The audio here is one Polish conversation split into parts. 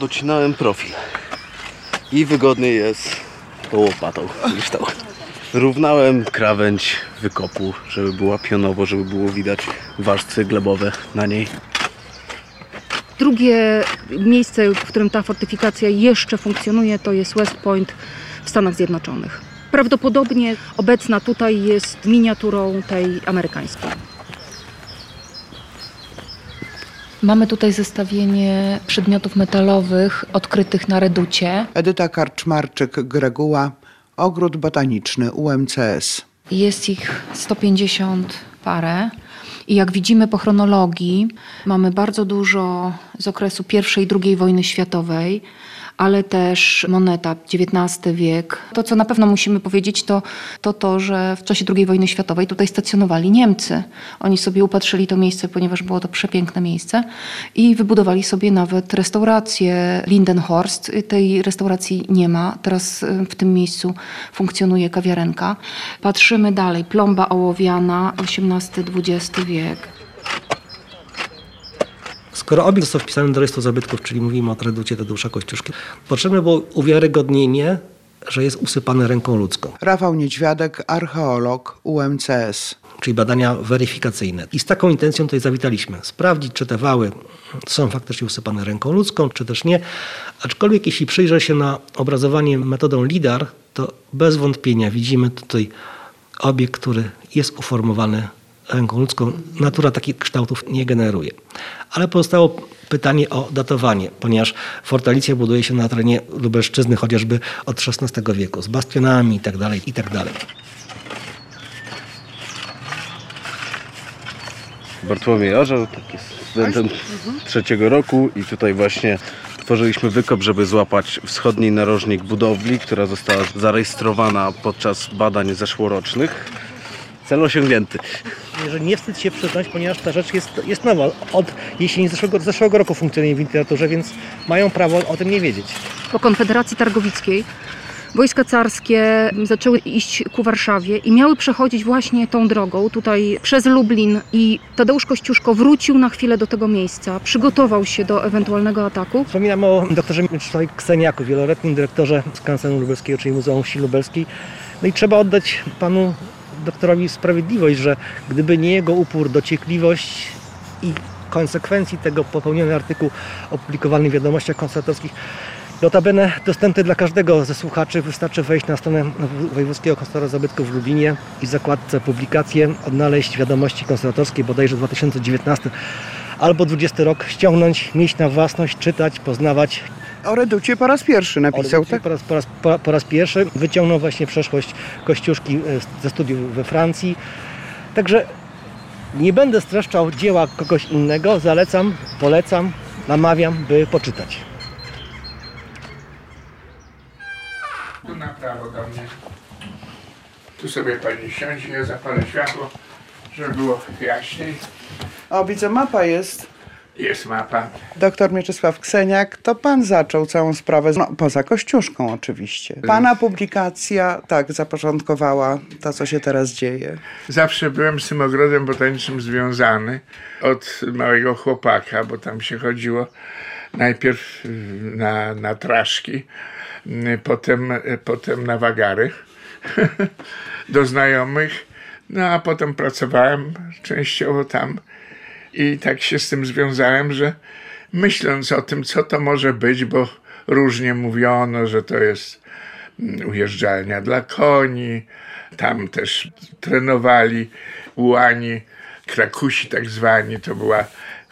docinałem profil. I wygodniej jest tą łopatą niż. Równałem krawędź wykopu, żeby była pionowo, żeby było widać warstwy glebowe na niej. Drugie miejsce, w którym ta fortyfikacja jeszcze funkcjonuje, to jest West Point w Stanach Zjednoczonych. Prawdopodobnie obecna tutaj jest miniaturą tej amerykańskiej. Mamy tutaj zestawienie przedmiotów metalowych odkrytych na reducie. Edyta Karczmarczyk-Greguła, Ogród Botaniczny UMCS. Jest ich 150 parę. I jak widzimy po chronologii, mamy bardzo dużo z okresu I i II wojny światowej, ale też moneta XIX wiek. To, co na pewno musimy powiedzieć, to, to to, że w czasie II wojny światowej tutaj stacjonowali Niemcy. Oni sobie upatrzyli to miejsce, ponieważ było to przepiękne miejsce i wybudowali sobie nawet restaurację Lindenhorst. Tej restauracji nie ma. Teraz y, w tym miejscu funkcjonuje kawiarenka. Patrzymy dalej. Plomba ołowiana, XVIII-XX wiek. Skoro obiekt został wpisany do rejestru zabytków, czyli mówimy o reducie Tadeusza Kościuszki, potrzebne było uwiarygodnienie, że jest usypany ręką ludzką, Rafał Niedźwiadek, archeolog UMCS. czyli badania weryfikacyjne. I z taką intencją tutaj zawitaliśmy. Sprawdzić, czy te wały są faktycznie usypane ręką ludzką, czy też nie. Aczkolwiek jeśli przyjrzę się na obrazowanie metodą LIDAR, to bez wątpienia widzimy tutaj obiekt, który jest uformowany ręką ludzką. Natura takich kształtów nie generuje. Ale pozostało pytanie o datowanie, ponieważ fortalicja buduje się na terenie Lubelszczyzny chociażby od XVI wieku, z bastionami itd. itd. Bartłomiej Orzeł, tak jest studentem trzeciego roku i tutaj właśnie tworzyliśmy wykop, żeby złapać wschodni narożnik budowli, która została zarejestrowana podczas badań zeszłorocznych. Cel osiągnięty. Że nie wstyd się przyznać, ponieważ ta rzecz jest, jest nowa. Od jesieni zeszłego, zeszłego roku funkcjonuje w literaturze, więc mają prawo o tym nie wiedzieć. Po Konfederacji Targowickiej wojska carskie zaczęły iść ku Warszawie i miały przechodzić właśnie tą drogą, tutaj przez Lublin i Tadeusz Kościuszko wrócił na chwilę do tego miejsca, przygotował się do ewentualnego ataku. Wspominam o doktorze Mieczysławie Kseniaku, wieloletnim dyrektorze skansenu lubelskiego, czyli Muzeum Wsi Lubelskiej. No i trzeba oddać panu doktorowi sprawiedliwość, że gdyby nie jego upór, dociekliwość i konsekwencji tego popełniony artykuł opublikowany w wiadomościach konserwatorskich, notabene dostępny dla każdego ze słuchaczy, wystarczy wejść na stronę Wojewódzkiego Konserwatora Zabytków w Lublinie i zakładce publikacje odnaleźć wiadomości konserwatorskie, bodajże 2019 albo 20 rok, ściągnąć, mieć na własność, czytać, poznawać O Reducie po raz pierwszy napisał, tak? po, raz, po, raz, po, po raz pierwszy wyciągnął właśnie przeszłość Kościuszki e, ze studiów we Francji. Także nie będę streszczał dzieła kogoś innego. Zalecam, polecam, namawiam, by poczytać. Tu na prawo do mnie. Tu sobie pani siądzie, ja zapalę światło, żeby było jaśniej. O, widzę, mapa jest. Jest mapa. Doktor Mieczysław Kseniak, to pan zaczął całą sprawę, no, poza Kościuszką oczywiście. Pana publikacja, tak, zapoczątkowała to, co się teraz dzieje. Zawsze byłem z tym ogrodem botanicznym związany od małego chłopaka, bo tam się chodziło najpierw na, na traszki, y, potem, potem na wagary do znajomych, no a potem pracowałem częściowo tam i tak się z tym związałem, że myśląc o tym, co to może być, bo różnie mówiono, że to jest mm, ujeżdżalnia dla koni, tam też trenowali ułani, krakusi tak zwani, to była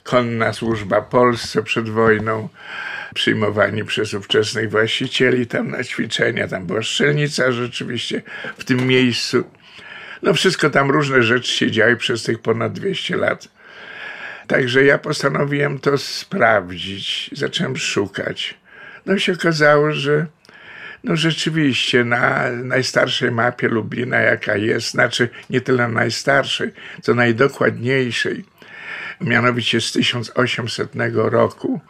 konna służba Polsce przed wojną, przyjmowani przez ówczesnych właścicieli tam na ćwiczenia, tam była strzelnica rzeczywiście w tym miejscu. No wszystko tam różne rzeczy się działy przez tych ponad 200 lat. Także ja postanowiłem to sprawdzić. Zacząłem szukać. No i się okazało, że no rzeczywiście na najstarszej mapie Lublina, jaka jest, znaczy nie tyle najstarszej, co najdokładniejszej, mianowicie z 1800 roku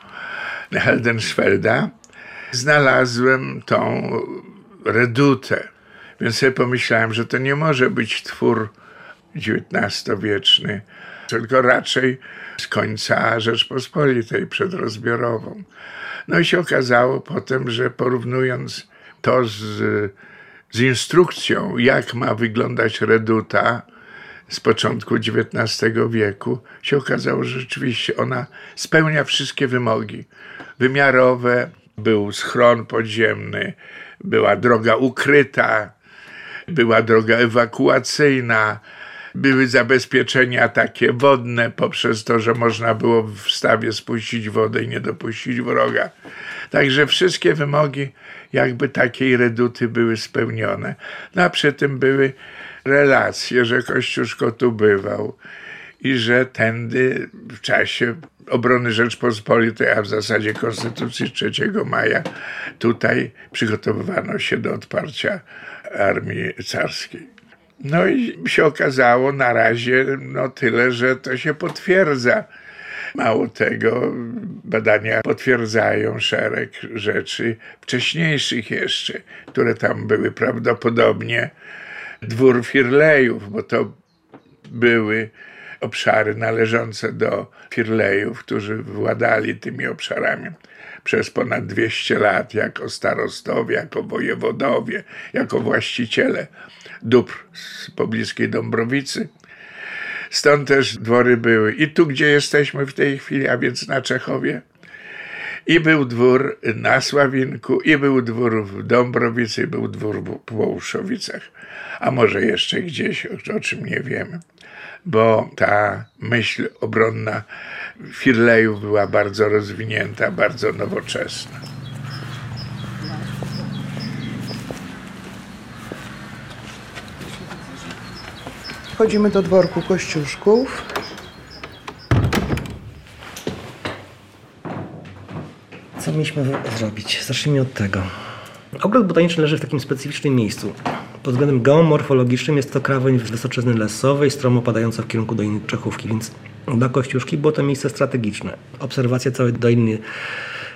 Heldensfelda, znalazłem tą redutę. Więc sobie pomyślałem, że to nie może być twór XIX-wieczny, tylko raczej z końca Rzeczpospolitej przedrozbiorową. No i się okazało potem, że porównując to z, z instrukcją, jak ma wyglądać reduta z początku XIX wieku, się okazało, że rzeczywiście ona spełnia wszystkie wymogi wymiarowe. Był schron podziemny, była droga ukryta, była droga ewakuacyjna, były zabezpieczenia takie wodne poprzez to, że można było w stawie spuścić wodę i nie dopuścić wroga. Także wszystkie wymogi jakby takiej reduty były spełnione. No a przy tym były relacje, że Kościuszko tu bywał i że tędy w czasie obrony Rzeczpospolitej, a w zasadzie Konstytucji 3 maja, tutaj przygotowywano się do odparcia armii carskiej. No i się okazało na razie no tyle, że to się potwierdza. Mało tego, badania potwierdzają szereg rzeczy wcześniejszych jeszcze, które tam były prawdopodobnie dwór Firlejów, bo to były obszary należące do Firlejów, którzy władali tymi obszarami przez ponad 200 lat jako starostowie, jako wojewodowie, jako właściciele dóbr z pobliskiej Dąbrowicy. Stąd też dwory były i tu, gdzie jesteśmy w tej chwili, a więc na Czechowie. I był dwór na Sławinku, i był dwór w Dąbrowicy, i był dwór w Płołuszowicach. A może jeszcze gdzieś, o czym nie wiemy. Bo ta myśl obronna Firlejów była bardzo rozwinięta, bardzo nowoczesna. Wchodzimy do dworku Kościuszków. Co mieliśmy zrobić? Zacznijmy od tego. Ogród botaniczny leży w takim specyficznym miejscu. Pod względem geomorfologicznym jest to krawędź wysoczyzny lesowej, stromo opadająca w kierunku doliny Czechówki, więc dla Kościuszki było to miejsce strategiczne. Obserwacja całej doliny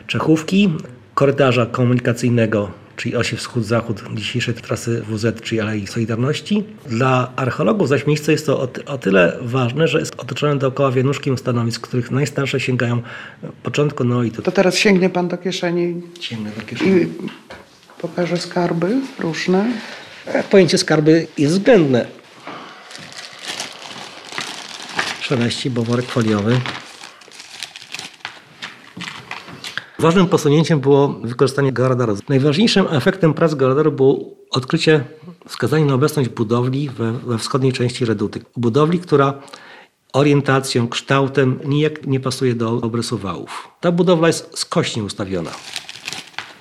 Czechówki, korytarza komunikacyjnego, czyli osi wschód-zachód dzisiejszej trasy WZ, czyli Alei Solidarności. Dla archeologów zaś miejsce jest to o, ty- o tyle ważne, że jest otoczone dookoła wianuszkiem stanowisk, których najstarsze sięgają początku neolitu. To teraz sięgnie pan do kieszeni Ciemne do kieszeni. i pokaże skarby różne. Pojęcie skarby jest względne. Szeleści, bo worek foliowy. Ważnym posunięciem było wykorzystanie geodaru. Najważniejszym efektem prac geodaru było odkrycie, wskazanie na obecność budowli we, we wschodniej części Reduty. Budowli, która orientacją, kształtem nijak nie pasuje do obrysu wałów. Ta budowla jest skośnie ustawiona.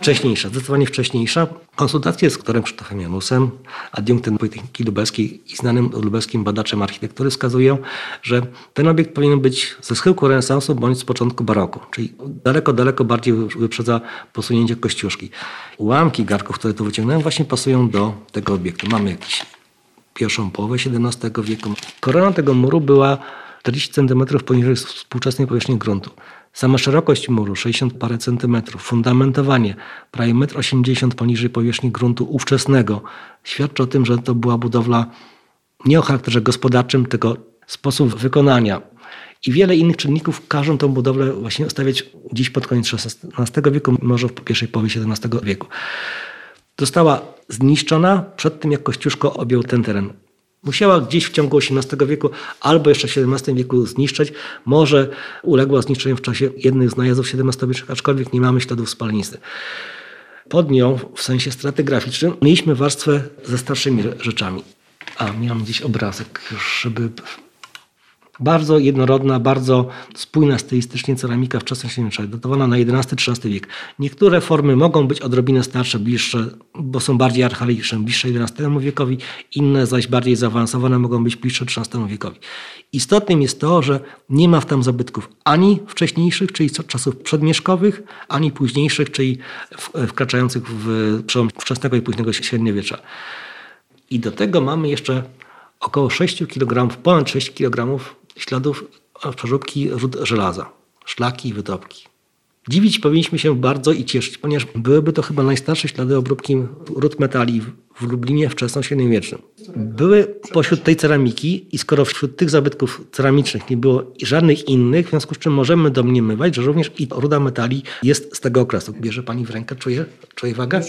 Wcześniejsza, zdecydowanie wcześniejsza. Konsultacje z doktorem Krzysztofem Janusem, adiunktem Politechniki Lubelskiej i znanym lubelskim badaczem architektury wskazują, że ten obiekt powinien być ze schyłku renesansu bądź z początku baroku, czyli daleko, daleko bardziej wyprzedza posunięcie Kościuszki. Ułamki garków, które tu wyciągnąłem, właśnie pasują do tego obiektu. Mamy jakiś pierwszą połowę XVII wieku. Korona tego muru była 40 cm poniżej współczesnej powierzchni gruntu. Sama szerokość muru 60 parę centymetrów, fundamentowanie prawie 1,80 m poniżej powierzchni gruntu ówczesnego świadczy o tym, że to była budowla nie o charakterze gospodarczym, tylko sposób wykonania. I wiele innych czynników każą tą budowlę właśnie stawiać dziś pod koniec XVI wieku, może w pierwszej połowie XVII wieku. Została zniszczona przed tym, jak Kościuszko objął ten teren. Musiała gdzieś w ciągu XVIII wieku albo jeszcze w XVII wieku zniszczyć. Może uległa zniszczeniu w czasie jednych z najazdów XVII-wiecznych, aczkolwiek nie mamy śladów spalenizny. Pod nią, w sensie stratygraficznym, mieliśmy warstwę ze starszymi rzeczami. A, miałem gdzieś obrazek żeby... Bardzo jednorodna, bardzo spójna stylistycznie ceramika wczesnośredniowiecza, datowana na XI-XIII wiek. Niektóre formy mogą być odrobinę starsze, bliższe, bo są bardziej archaiczne, bliższe XI wiekowi, inne zaś bardziej zaawansowane mogą być bliższe XIII wiekowi. Istotnym jest to, że nie ma w tam zabytków ani wcześniejszych, czyli czasów przedmieszkowych, ani późniejszych, czyli wkraczających w przełom wczesnego i późnego średniowiecza. I do tego mamy jeszcze około 6 kg, ponad 6 kg śladów przeróbki ród żelaza, szlaki i wytopki. Dziwić powinniśmy się bardzo i cieszyć, ponieważ byłyby to chyba najstarsze ślady obróbki ród metali w Lublinie wczesnośredniowiecznym. Były pośród tej ceramiki i skoro wśród tych zabytków ceramicznych nie było żadnych innych, w związku z czym możemy domniemywać, że również i ruda metali jest z tego okresu. Bierze pani w rękę, czuje, czuje wagę?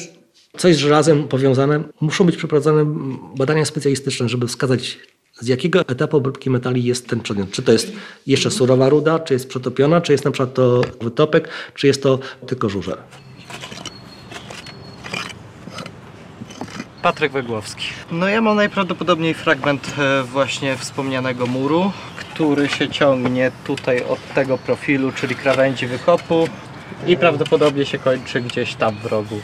Coś z żelazem powiązane. Muszą być przeprowadzone badania specjalistyczne, żeby wskazać z jakiego etapu obróbki metali jest ten przedmiot. Czy to jest jeszcze surowa ruda, czy jest przetopiona, czy jest na przykład to wytopek, czy jest to tylko żużel. Patryk Wegłowski. No ja mam najprawdopodobniej fragment e, właśnie wspomnianego muru, który się ciągnie tutaj od tego profilu, czyli krawędzi wykopu i prawdopodobnie się kończy gdzieś tam w rogu.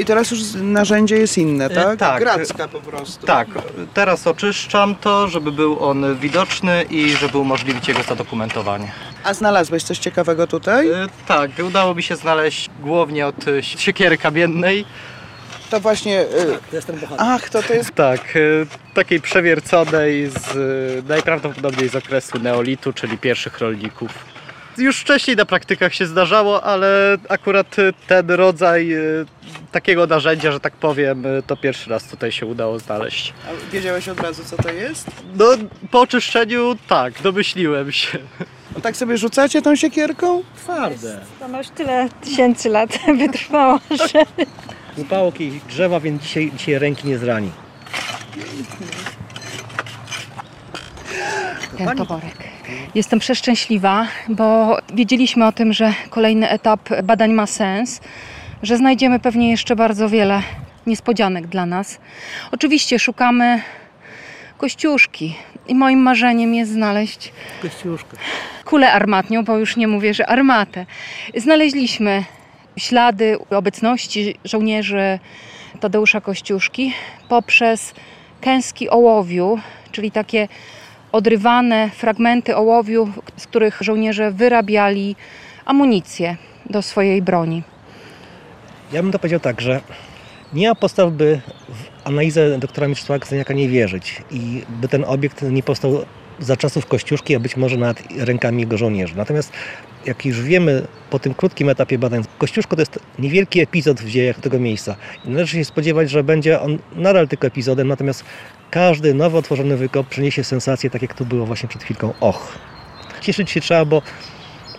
I teraz już narzędzie jest inne, E, tak? tak. Gracka po prostu. Tak, teraz oczyszczam to, żeby był on widoczny i żeby umożliwić jego zadokumentowanie. A znalazłeś coś ciekawego tutaj? E, Tak, udało mi się znaleźć głównie od e, siekiery kamiennej. To właśnie... To jest ten bohater. Ach, to to jest... Tak, takiej przewierconej z najprawdopodobniej z okresu neolitu, czyli pierwszych rolników. Już wcześniej na praktykach się zdarzało, ale akurat e, ten rodzaj e, takiego narzędzia, że tak powiem, e, to pierwszy raz tutaj się udało znaleźć. A wiedziałeś od razu, co to jest? No, po oczyszczeniu tak, domyśliłem się. No tak sobie rzucacie tą siekierką? Twarde. Ono już tyle tysięcy lat wytrwało, że Upało jakieś drzewa, więc dzisiaj, dzisiaj ręki nie zrani. Ten toporek. Jestem przeszczęśliwa, bo wiedzieliśmy o tym, że kolejny etap badań ma sens, że znajdziemy pewnie jeszcze bardzo wiele niespodzianek dla nas. Oczywiście szukamy kościuszki i moim marzeniem jest znaleźć Kościuszka. kulę armatnią, bo już nie mówię, że armatę. Znaleźliśmy ślady obecności żołnierzy Tadeusza Kościuszki poprzez kęski ołowiu, czyli takie odrywane fragmenty ołowiu, z których żołnierze wyrabiali amunicję do swojej broni. Ja bym to powiedział tak, że nie ma podstaw, by w analizę doktora Mieczysława Kseniaka nie wierzyć i by ten obiekt nie powstał za czasów Kościuszki, a być może nawet rękami jego żołnierzy. Natomiast jak już wiemy po tym krótkim etapie badań, Kościuszko to jest niewielki epizod w dziejach tego miejsca. I należy się spodziewać, że będzie on nadal tylko epizodem, natomiast każdy nowo otworzony wykop przyniesie sensację, tak jak tu było właśnie przed chwilką. Och! Cieszyć się trzeba, bo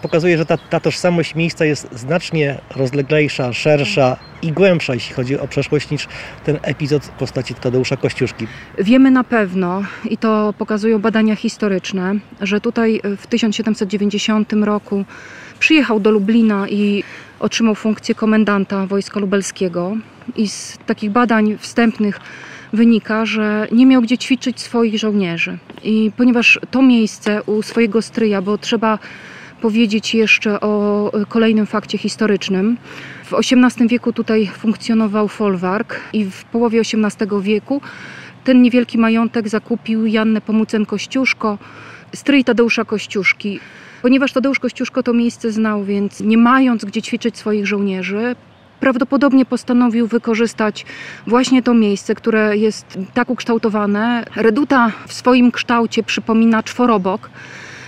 pokazuje, że ta, ta tożsamość miejsca jest znacznie rozleglejsza, szersza i głębsza, jeśli chodzi o przeszłość, niż ten epizod w postaci Tadeusza Kościuszki. Wiemy na pewno, i to pokazują badania historyczne, że tutaj w 1790 roku przyjechał do Lublina i otrzymał funkcję komendanta wojska lubelskiego. I z takich badań wstępnych wynika, że nie miał gdzie ćwiczyć swoich żołnierzy. I ponieważ to miejsce u swojego stryja, bo trzeba powiedzieć jeszcze o kolejnym fakcie historycznym. W XVIII wieku tutaj funkcjonował folwark i w połowie XVIII wieku ten niewielki majątek zakupił Jannę Pomucen-Kościuszko, stryj Tadeusza Kościuszki. Ponieważ Tadeusz Kościuszko to miejsce znał, więc nie mając gdzie ćwiczyć swoich żołnierzy, prawdopodobnie postanowił wykorzystać właśnie to miejsce, które jest tak ukształtowane. Reduta w swoim kształcie przypomina czworobok.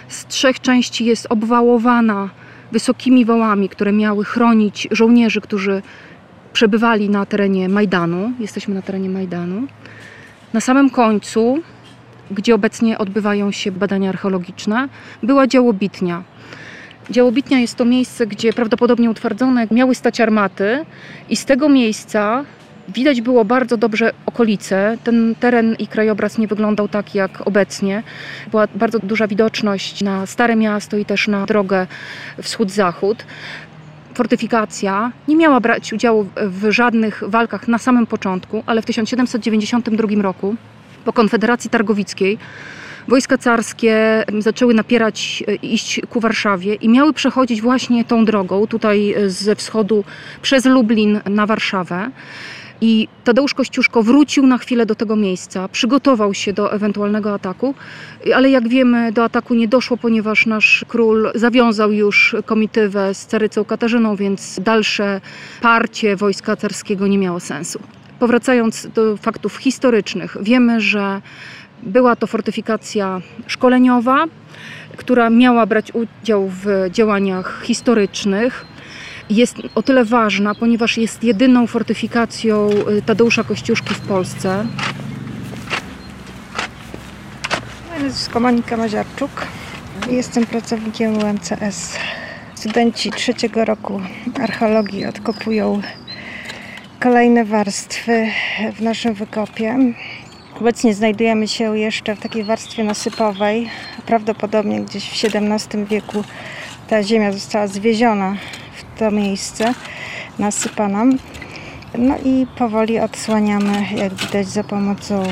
Z trzech części jest obwałowana wysokimi wałami, które miały chronić żołnierzy, którzy przebywali na terenie Majdanu. Jesteśmy na terenie Majdanu. Na samym końcu, gdzie obecnie odbywają się badania archeologiczne, była działobitnia. Działobitnia jest to miejsce, gdzie prawdopodobnie utwardzone miały stać armaty i z tego miejsca widać było bardzo dobrze okolice. Ten teren i krajobraz nie wyglądał tak jak obecnie. Była bardzo duża widoczność na Stare Miasto i też na drogę wschód-zachód. Fortyfikacja nie miała brać udziału w żadnych walkach na samym początku, ale w 1792 roku po Konfederacji Targowickiej wojska carskie zaczęły napierać, iść ku Warszawie i miały przechodzić właśnie tą drogą, tutaj ze wschodu przez Lublin na Warszawę. I Tadeusz Kościuszko wrócił na chwilę do tego miejsca, przygotował się do ewentualnego ataku, ale jak wiemy, do ataku nie doszło, ponieważ nasz król zawiązał już komitywę z carycą Katarzyną, więc dalsze parcie wojska carskiego nie miało sensu. Powracając do faktów historycznych, wiemy, że była to fortyfikacja szkoleniowa, która miała brać udział w działaniach historycznych. Jest o tyle ważna, ponieważ jest jedyną fortyfikacją y, Tadeusza Kościuszki w Polsce. Moje nazwisko Monika Maziarczuk. Jestem pracownikiem UMCS. Studenci trzeciego roku archeologii odkopują kolejne warstwy w naszym wykopie. Obecnie znajdujemy się jeszcze w takiej warstwie nasypowej. Prawdopodobnie gdzieś w XVII wieku ta ziemia została zwieziona w to miejsce, nasypana. No i powoli odsłaniamy, jak widać, za pomocą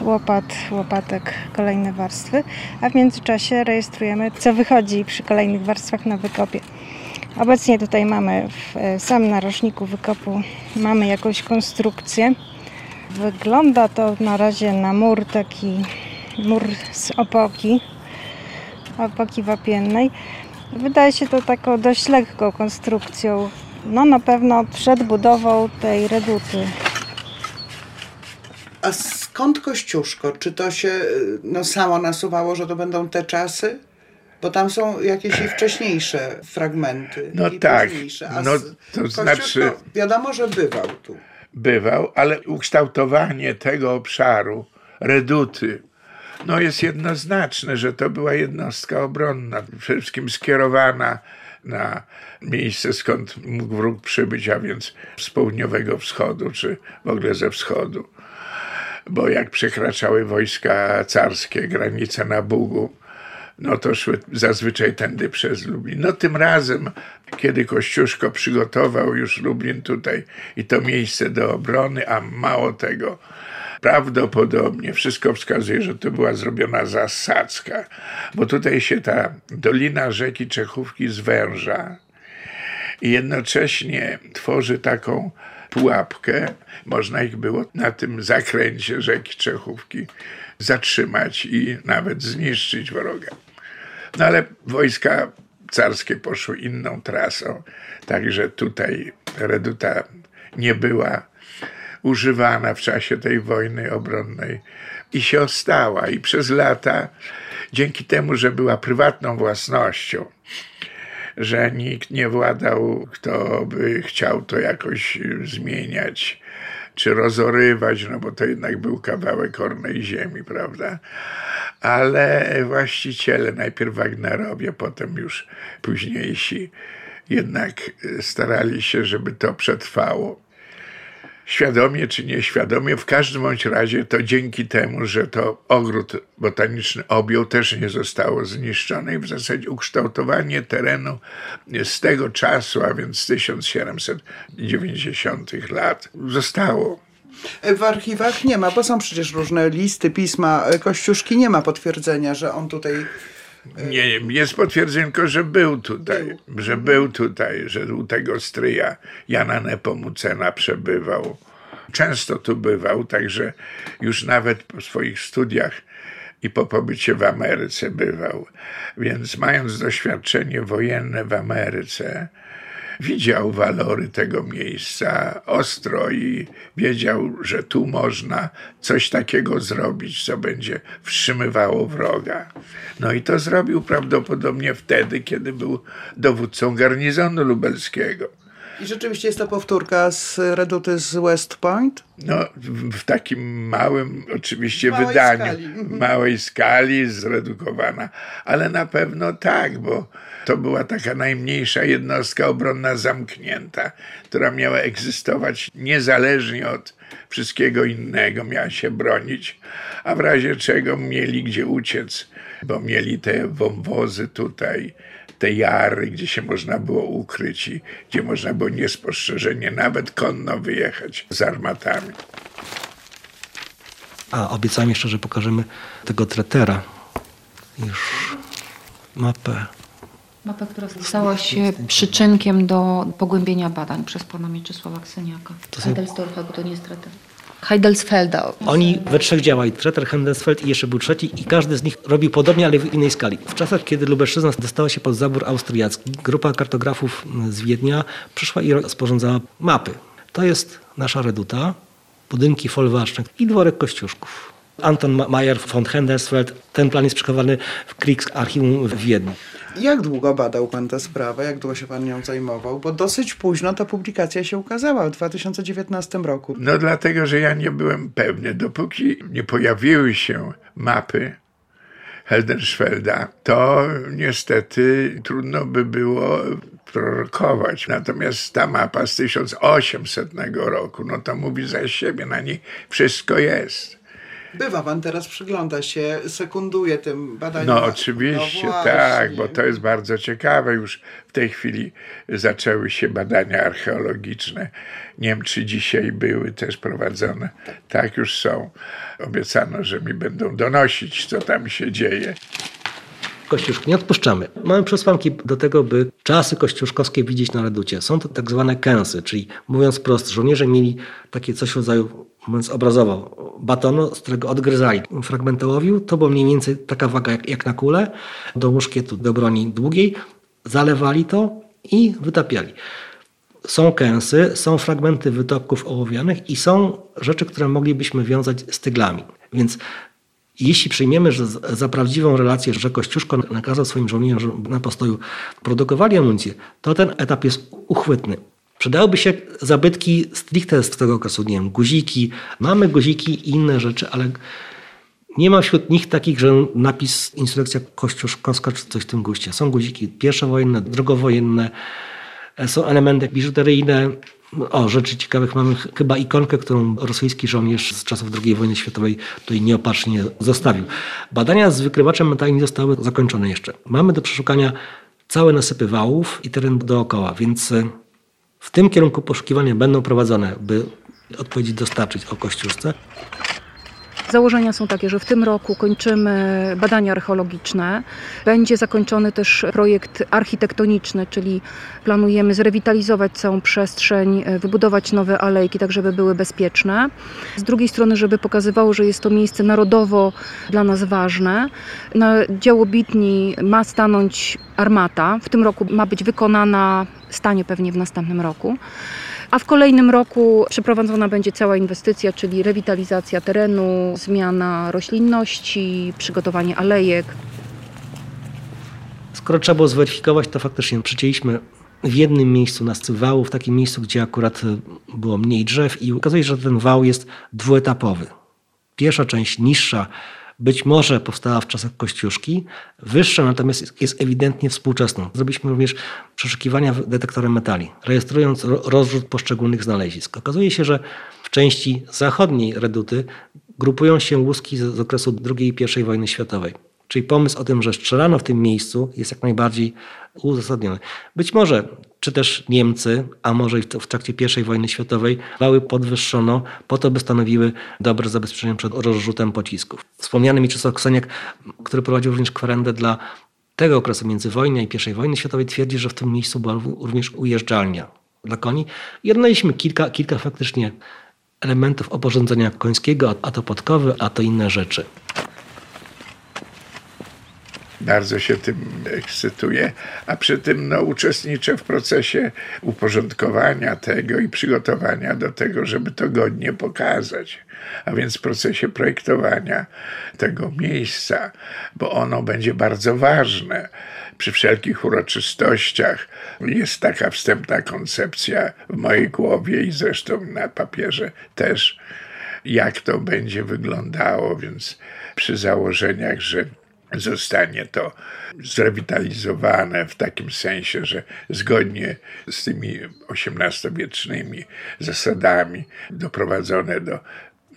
łopat, łopatek kolejne warstwy, a w międzyczasie rejestrujemy, co wychodzi przy kolejnych warstwach na wykopie. Obecnie tutaj mamy w e, samym narożniku wykopu mamy jakąś konstrukcję. Wygląda to na razie na mur taki mur z opoki, opoki wapiennej. Wydaje się to taką dość lekką konstrukcją. No na pewno przed budową tej reduty. A skąd Kościuszko? Czy to się no, samo nasuwało, że to będą te czasy? Bo tam są jakieś i wcześniejsze fragmenty. No i tak, późniejsze. A no to znaczy- Wiadomo, że bywał tu. Bywał, ale ukształtowanie tego obszaru, reduty, no jest jednoznaczne, że to była jednostka obronna, przede wszystkim skierowana na miejsce, skąd mógł wróg przybyć, a więc z południowego wschodu, czy w ogóle ze wschodu. Bo jak przekraczały wojska carskie granice na Bugu, no to szły zazwyczaj tędy przez Lublin. No tym razem, kiedy Kościuszko przygotował już Lublin tutaj i to miejsce do obrony, a mało tego, prawdopodobnie wszystko wskazuje, że to była zrobiona zasadzka, bo tutaj się ta dolina rzeki Czechówki zwęża i jednocześnie tworzy taką pułapkę. Można ich było na tym zakręcie rzeki Czechówki zatrzymać i nawet zniszczyć wroga. No ale wojska carskie poszły inną trasą, także tutaj reduta nie była używana w czasie tej wojny obronnej i się ostała. I przez lata, dzięki temu, że była prywatną własnością, że nikt nie władał, kto by chciał to jakoś zmieniać czy rozorywać, no bo to jednak był kawałek ornej ziemi, prawda? Ale właściciele, najpierw Wagnerowie, potem już późniejsi, jednak starali się, żeby to przetrwało świadomie czy nieświadomie, w każdym bądź razie to dzięki temu, że to ogród botaniczny objął, też nie zostało zniszczone i w zasadzie ukształtowanie terenu z tego czasu, a więc z 1790 lat, zostało. W archiwach nie ma, bo są przecież różne listy, pisma. Kościuszki nie ma potwierdzenia, że on tutaj Nie, jest potwierdzenko, że był tutaj, że był tutaj, że u tego stryja Jana Nepomucena przebywał. Często tu bywał, także już nawet po swoich studiach i po pobycie w Ameryce bywał. Więc mając doświadczenie wojenne w Ameryce, widział walory tego miejsca ostro i wiedział, że tu można coś takiego zrobić, co będzie wstrzymywało wroga. No i to zrobił prawdopodobnie wtedy, kiedy był dowódcą garnizonu lubelskiego. I rzeczywiście jest to powtórka z reduty z West Point. No, w, takim małym, oczywiście, Małej wydaniu, skali. Małej skali, zredukowana, ale na pewno tak, bo to była taka najmniejsza jednostka obronna zamknięta, która miała egzystować niezależnie od wszystkiego innego, miała się bronić, a w razie czego mieli gdzie uciec, bo mieli te wąwozy tutaj, te jary, gdzie się można było ukryć i gdzie można było niespostrzeżenie nawet konno wyjechać z armatami. A obiecałem jeszcze, że pokażemy tego tretera. Już mapę. Mapę, która stała się przyczynkiem do pogłębienia badań przez pana Mieczysława Kseniaka. Są- Heidelsdorfa, bo to nie jest Treter. Heidelsfelda. Oni we trzech działali. Treter, Hendensfeld i jeszcze był trzeci i każdy z nich robił podobnie, ale w innej skali. W czasach, kiedy Lubelszczyzna dostała się pod zabór austriacki, grupa kartografów z Wiednia przyszła i sporządzała mapy. To jest nasza reduta, budynki folwarczne i dworek Kościuszków. Anton Ma- Mayer von Hendensfeld, ten plan jest przechowany w Kriegsarchiwum w Wiedniu. Jak długo badał pan tę sprawę? Jak długo się pan nią zajmował? Bo dosyć późno ta publikacja się ukazała, w 2019 roku. No dlatego, że ja nie byłem pewny, dopóki nie pojawiły się mapy Heldenschfelda, to niestety trudno by było prorokować. Natomiast ta mapa z 1800 roku, no to mówi za siebie, na niej wszystko jest. Bywa pan teraz, przygląda się, sekunduje tym badaniom. No oczywiście, No tak, bo to jest bardzo ciekawe. Już w tej chwili zaczęły się badania archeologiczne. Niemcy dzisiaj były też prowadzone. Tak już są. Obiecano, że mi będą donosić, co tam się dzieje. Kościuszki nie odpuszczamy. Mamy przesłanki do tego, by czasy kościuszkowskie widzieć na reducie. Są to tak zwane kęsy, czyli mówiąc prosto, żołnierze mieli takie coś w rodzaju, mówiąc obrazowo, batonu, z którego odgryzali fragment ołowiu. To była mniej więcej taka waga jak, jak na kulę, do muszkietu, do broni długiej. Zalewali to i wytapiali. Są kęsy, są fragmenty wytopków ołowianych i są rzeczy, które moglibyśmy wiązać z tyglami. Więc jeśli przyjmiemy że za prawdziwą relację, że Kościuszko nakazał swoim żołnierzom na postoju produkowali amunicję, to ten etap jest uchwytny. Przydałyby się zabytki stricte z tego okresu, nie wiem, guziki. Mamy guziki i inne rzeczy, ale nie ma wśród nich takich, że napis insurrekcja kościuszkowska czy coś w tym guście. Są guziki pierwszowojenne, drugowojenne, są elementy biżuteryjne. O, rzeczy ciekawych mamy ch- chyba ikonkę, którą rosyjski żołnierz z czasów II wojny światowej tutaj nieopatrznie zostawił. Badania z wykrywaczem metali nie zostały zakończone jeszcze. Mamy do przeszukania całe nasypy wałów i teren dookoła, więc e, w tym kierunku poszukiwania będą prowadzone, by odpowiedzi dostarczyć o Kościuszce. Założenia są takie, że w tym roku kończymy badania archeologiczne. Będzie zakończony też projekt architektoniczny, czyli planujemy zrewitalizować całą przestrzeń, e, wybudować nowe alejki, tak żeby były bezpieczne. Z drugiej strony, żeby pokazywało, że jest to miejsce narodowo dla nas ważne. Na działobitni ma stanąć armata. W tym roku ma być wykonana, stanie pewnie w następnym roku. A w kolejnym roku przeprowadzona będzie cała inwestycja, czyli rewitalizacja terenu, zmiana roślinności, przygotowanie alejek. Skoro trzeba było zweryfikować, to faktycznie przycięliśmy w jednym miejscu na wału, w takim miejscu, gdzie akurat y, było mniej drzew i okazuje się, że ten wał jest dwuetapowy. Pierwsza część niższa być może powstała w czasach Kościuszki, wyższa natomiast jest- ewidentnie współczesną. Zrobiliśmy również przeszukiwania detektorem metali, rejestrując ro- rozrzut poszczególnych znalezisk. Okazuje się, że w części zachodniej reduty grupują się łuski z okresu II i I wojny światowej. Czyli pomysł o tym, że strzelano w tym miejscu jest jak najbardziej uzasadniony. Być może, czy też Niemcy, a może w, trakcie I wojny światowej, wały podwyższono po to, by stanowiły dobre zabezpieczenie przed rozrzutem pocisków. Wspomniany mi Czesław Kseniak, który prowadził również kwerendę dla tego okresu międzywojnia i I wojny światowej, twierdzi, że w tym miejscu była również ujeżdżalnia dla koni. I odnaleźliśmy kilka, kilka faktycznie elementów oporządzenia końskiego, a to podkowy, a to inne rzeczy. Bardzo się tym ekscytuję, a przy tym no, uczestniczę w procesie uporządkowania tego i przygotowania do tego, żeby to godnie pokazać. A więc w procesie projektowania tego miejsca, bo ono będzie bardzo ważne przy wszelkich uroczystościach. Jest taka wstępna koncepcja w mojej głowie i zresztą na papierze też, jak to będzie wyglądało, więc przy założeniach, że zostanie to zrewitalizowane w takim sensie, że zgodnie z tymi XVIII-wiecznymi zasadami doprowadzone do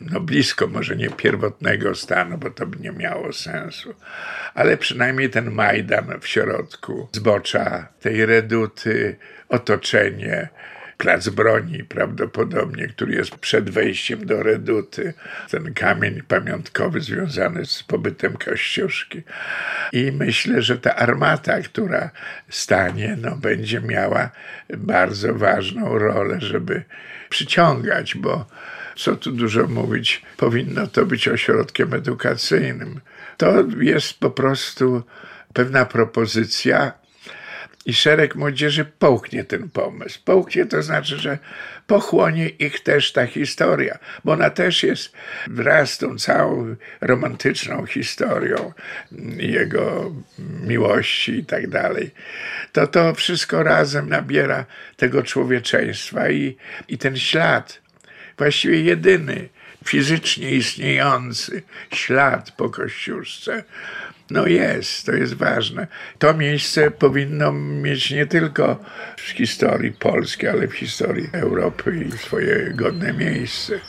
no blisko może nie pierwotnego stanu, bo to by nie miało sensu, ale przynajmniej ten Majdan w środku, zbocza tej reduty, otoczenie, plac broni prawdopodobnie, który jest przed wejściem do reduty, ten kamień pamiątkowy związany z pobytem Kościuszki. I myślę, że ta armata, która stanie, no, będzie miała bardzo ważną rolę, żeby przyciągać, bo co tu dużo mówić, powinno to być ośrodkiem edukacyjnym. To jest po prostu pewna propozycja, i szereg młodzieży połknie ten pomysł. Połknie to znaczy, że pochłonie ich też ta historia, bo ona też jest wraz z tą całą romantyczną historią jego miłości i tak dalej. To to wszystko razem nabiera tego człowieczeństwa i, i ten ślad, właściwie jedyny fizycznie istniejący ślad po Kościuszce, no jest, to jest ważne. To miejsce powinno mieć nie tylko w historii Polski, ale w historii Europy swoje godne miejsce.